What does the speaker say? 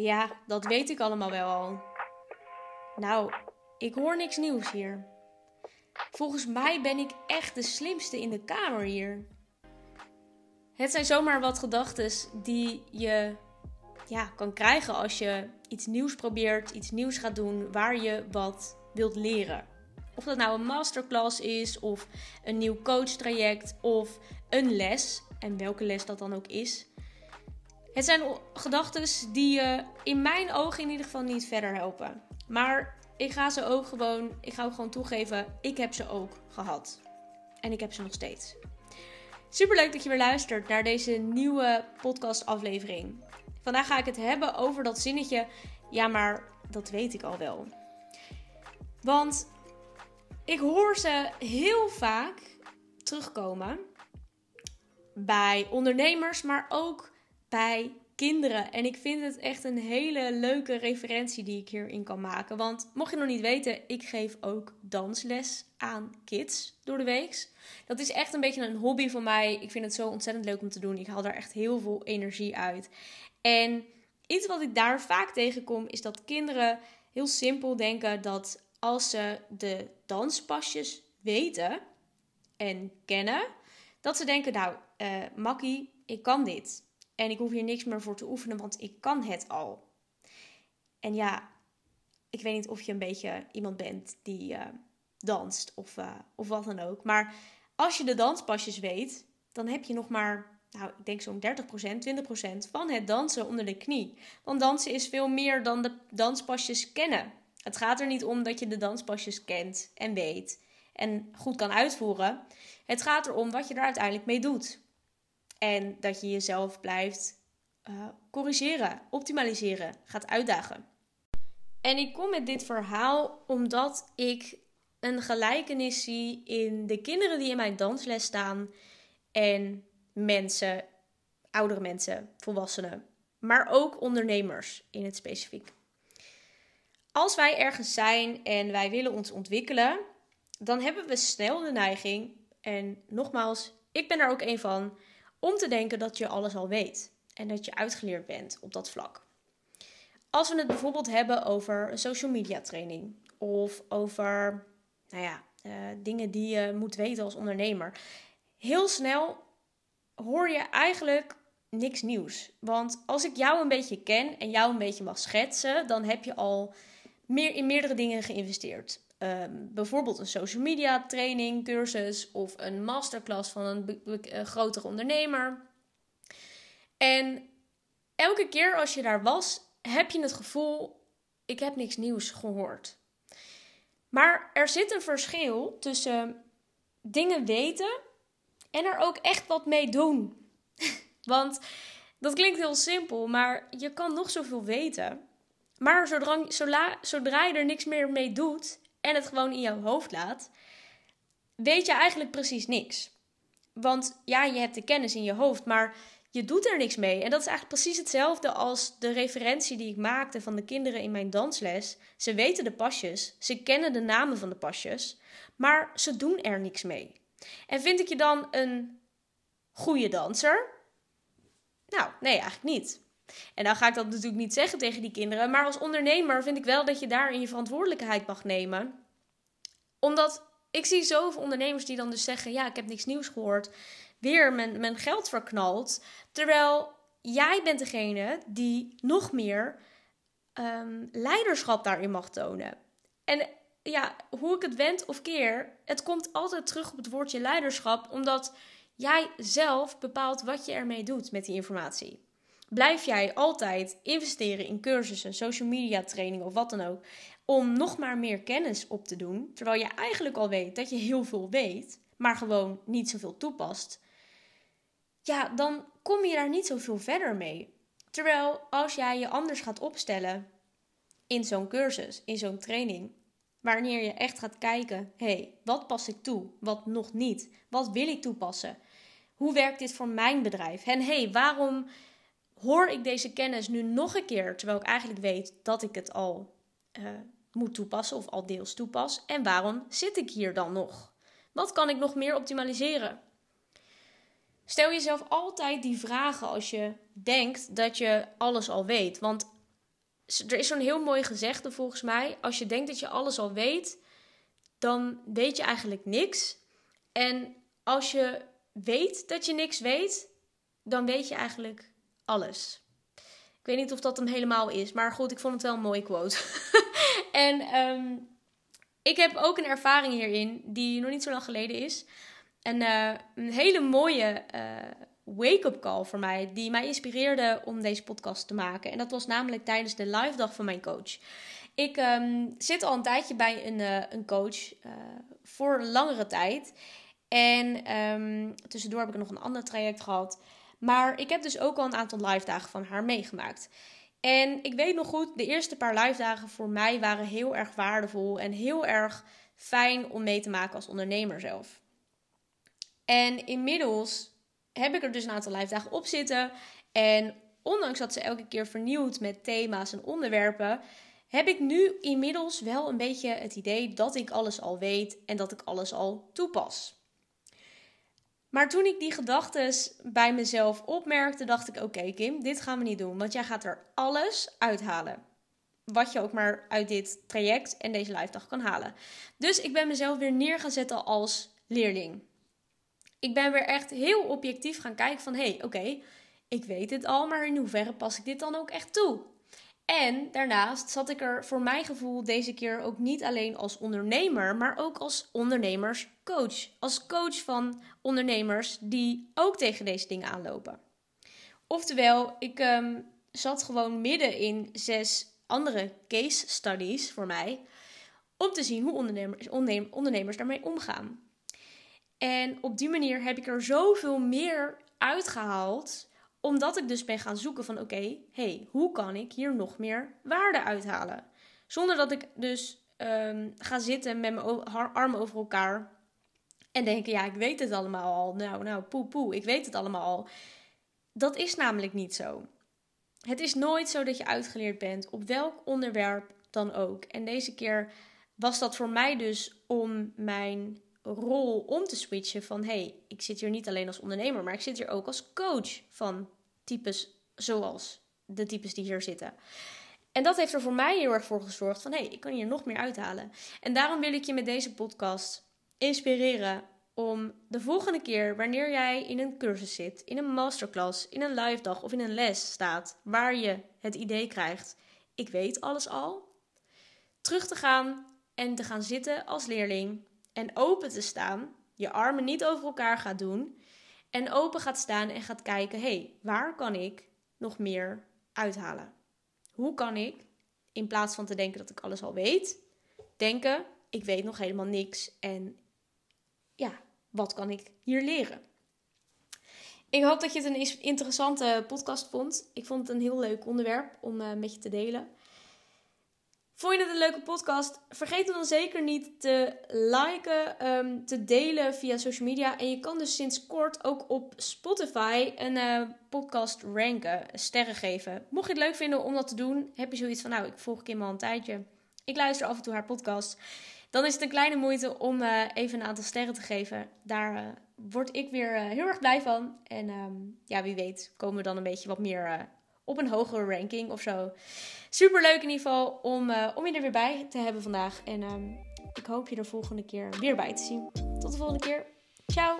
Ja, dat weet ik allemaal wel al. Nou, ik hoor niks nieuws hier. Volgens mij ben ik echt de slimste in de kamer hier. Het zijn zomaar wat gedachten die je ja, kan krijgen als je iets nieuws probeert, iets nieuws gaat doen waar je wat wilt leren. Of dat nou een masterclass is, of een nieuw coachtraject, of een les, en welke les dat dan ook is. Het zijn gedachten die je in mijn ogen in ieder geval niet verder helpen. Maar ik ga ze ook gewoon, ik ga ook gewoon toegeven, ik heb ze ook gehad. En ik heb ze nog steeds. Super leuk dat je weer luistert naar deze nieuwe podcast aflevering. Vandaag ga ik het hebben over dat zinnetje, ja maar dat weet ik al wel. Want ik hoor ze heel vaak terugkomen bij ondernemers, maar ook bij kinderen. En ik vind het echt een hele leuke referentie die ik hierin kan maken. Want mocht je nog niet weten, ik geef ook dansles aan kids door de week. Dat is echt een beetje een hobby van mij. Ik vind het zo ontzettend leuk om te doen. Ik haal daar echt heel veel energie uit. En iets wat ik daar vaak tegenkom is dat kinderen heel simpel denken dat als ze de danspasjes weten en kennen, dat ze denken, nou, uh, Makkie, ik kan dit. En ik hoef hier niks meer voor te oefenen, want ik kan het al. En ja, ik weet niet of je een beetje iemand bent die uh, danst of, uh, of wat dan ook. Maar als je de danspasjes weet, dan heb je nog maar, nou, ik denk zo'n 30%, 20% van het dansen onder de knie. Want dansen is veel meer dan de danspasjes kennen. Het gaat er niet om dat je de danspasjes kent en weet en goed kan uitvoeren. Het gaat erom wat je er uiteindelijk mee doet. En dat je jezelf blijft uh, corrigeren, optimaliseren, gaat uitdagen. En ik kom met dit verhaal omdat ik een gelijkenis zie in de kinderen die in mijn dansles staan en mensen, oudere mensen, volwassenen, maar ook ondernemers in het specifiek. Als wij ergens zijn en wij willen ons ontwikkelen, dan hebben we snel de neiging, en nogmaals, ik ben er ook een van, om te denken dat je alles al weet en dat je uitgeleerd bent op dat vlak. Als we het bijvoorbeeld hebben over een social media training of over nou ja, uh, dingen die je moet weten als ondernemer. Heel snel hoor je eigenlijk niks nieuws. Want als ik jou een beetje ken en jou een beetje mag schetsen, dan heb je al meer in meerdere dingen geïnvesteerd. Um, bijvoorbeeld een social media training, cursus of een masterclass van een, een grotere ondernemer. En elke keer als je daar was, heb je het gevoel: ik heb niks nieuws gehoord. Maar er zit een verschil tussen dingen weten en er ook echt wat mee doen. Want dat klinkt heel simpel, maar je kan nog zoveel weten. Maar zodra je er niks meer mee doet en het gewoon in jouw hoofd laat, weet je eigenlijk precies niks. Want ja, je hebt de kennis in je hoofd, maar je doet er niks mee. En dat is eigenlijk precies hetzelfde als de referentie die ik maakte van de kinderen in mijn dansles. Ze weten de pasjes, ze kennen de namen van de pasjes, maar ze doen er niks mee. En vind ik je dan een goede danser? Nou, nee, eigenlijk niet. En dan ga ik dat natuurlijk niet zeggen tegen die kinderen, maar als ondernemer vind ik wel dat je daarin je verantwoordelijkheid mag nemen. Omdat ik zie zoveel ondernemers die dan dus zeggen: Ja, ik heb niks nieuws gehoord weer mijn, mijn geld verknalt. Terwijl jij bent degene die nog meer ehm, leiderschap daarin mag tonen. En ja, hoe ik het wend of keer, het komt altijd terug op het woordje leiderschap, omdat jij zelf bepaalt wat je ermee doet met die informatie. Blijf jij altijd investeren in cursussen, social media training of wat dan ook, om nog maar meer kennis op te doen, terwijl je eigenlijk al weet dat je heel veel weet, maar gewoon niet zoveel toepast, ja, dan kom je daar niet zoveel verder mee. Terwijl als jij je anders gaat opstellen in zo'n cursus, in zo'n training, wanneer je echt gaat kijken: hé, hey, wat pas ik toe? Wat nog niet? Wat wil ik toepassen? Hoe werkt dit voor mijn bedrijf? En hé, hey, waarom hoor ik deze kennis nu nog een keer, terwijl ik eigenlijk weet dat ik het al uh, moet toepassen of al deels toepas? En waarom zit ik hier dan nog? Wat kan ik nog meer optimaliseren? Stel jezelf altijd die vragen als je denkt dat je alles al weet. Want er is zo'n heel mooi gezegde volgens mij. Als je denkt dat je alles al weet, dan weet je eigenlijk niks. En als je weet dat je niks weet, dan weet je eigenlijk alles. Ik weet niet of dat hem helemaal is, maar goed, ik vond het wel een mooie quote. en ehm, ik heb ook een ervaring hierin die nog niet zo lang geleden is. En uh, een hele mooie uh, wake-up call voor mij, die mij inspireerde om deze podcast te maken. En dat was namelijk tijdens de live dag van mijn coach. Ik um, zit al een tijdje bij een, uh, een coach voor een langere tijd. En um, tussendoor heb ik nog een ander traject gehad. Maar ik heb dus ook al een aantal live dagen van haar meegemaakt. En ik weet nog goed, de eerste paar live dagen voor mij waren heel erg waardevol en heel erg fijn om mee te maken als ondernemer zelf. En inmiddels heb ik er dus een aantal live dagen op zitten. En ondanks dat ze elke keer vernieuwd met thema's en onderwerpen, heb ik nu inmiddels wel een beetje het idee dat ik alles al weet en dat ik alles al toepas. Maar toen ik die gedachten bij mezelf opmerkte, dacht ik: Oké, Kim, dit gaan we niet doen. Want jij gaat er alles uithalen. Wat je ook maar uit dit traject en deze live dag kan halen. Dus ik ben mezelf weer neer gaan zetten als leerling. Ik ben weer echt heel objectief gaan kijken van... hé, hey, oké, ik weet het al, maar in hoeverre pas ik dit dan ook echt toe? En daarnaast zat ik er voor mijn gevoel deze keer ook niet alleen als ondernemer, maar ook als ondernemerscoach. Als coach van ondernemers die ook tegen deze dingen aanlopen. Oftewel, ik um, zat gewoon midden in zes andere case studies voor mij. Om te zien hoe ondernemers, ondernemers daarmee omgaan. En op die manier heb ik er zoveel meer uitgehaald omdat ik dus ben gaan zoeken van oké, hey, hoe kan ik hier nog meer waarde uithalen? Zonder dat ik dus um, ga zitten met mijn armen over elkaar en denken, ja, ik weet het allemaal al. Nou, nou, poe, poe, ik weet het allemaal al. Dat is namelijk niet zo. Het is nooit zo dat je uitgeleerd bent op welk onderwerp dan ook. En deze keer was dat voor mij dus om mijn rol om te switchen van hey, ik zit hier niet alleen als ondernemer, maar ik zit hier ook als coach van types zoals de types die hier zitten. En dat heeft er voor mij heel erg voor gezorgd van hé, hey, ik kan hier nog meer uithalen. En daarom wil ik je met deze podcast inspireren om de volgende keer wanneer jij in een cursus zit, in een masterclass, in een live dag of in een les staat, waar je het idee krijgt, ik weet alles al, terug te gaan en te gaan zitten als leerling en open te staan, je armen niet over elkaar gaat doen en open gaat staan en gaat kijken: hé, hey, waar kan ik nog meer uithalen? Hoe kan ik, in plaats van te denken dat ik alles al weet, denken: ik weet nog helemaal niks en ja, wat kan ik hier leren? Ik hoop dat je het een interessante podcast vond. Ik vond het een heel leuk onderwerp om uh, met je te delen. Vond je het een leuke podcast? Vergeet dan zeker niet te liken, um, te delen via social media. En je kan dus sinds kort ook op Spotify een uh, podcast ranken, sterren geven. Mocht je het leuk vinden om dat te doen, heb je zoiets van, nou, ik volg Kim al een tijdje. Ik luister af en toe haar podcast. Dan is het een kleine moeite om uh, even een aantal sterren te geven. Daar uh, word ik weer heel erg blij van. En um, ja, wie weet komen we dan een beetje wat meer op een hogere ranking of zo. Super leuk in ieder geval om, uh, om je er weer bij te hebben vandaag. En um, ik hoop je er volgende keer weer bij te zien. Tot de volgende keer. Ciao!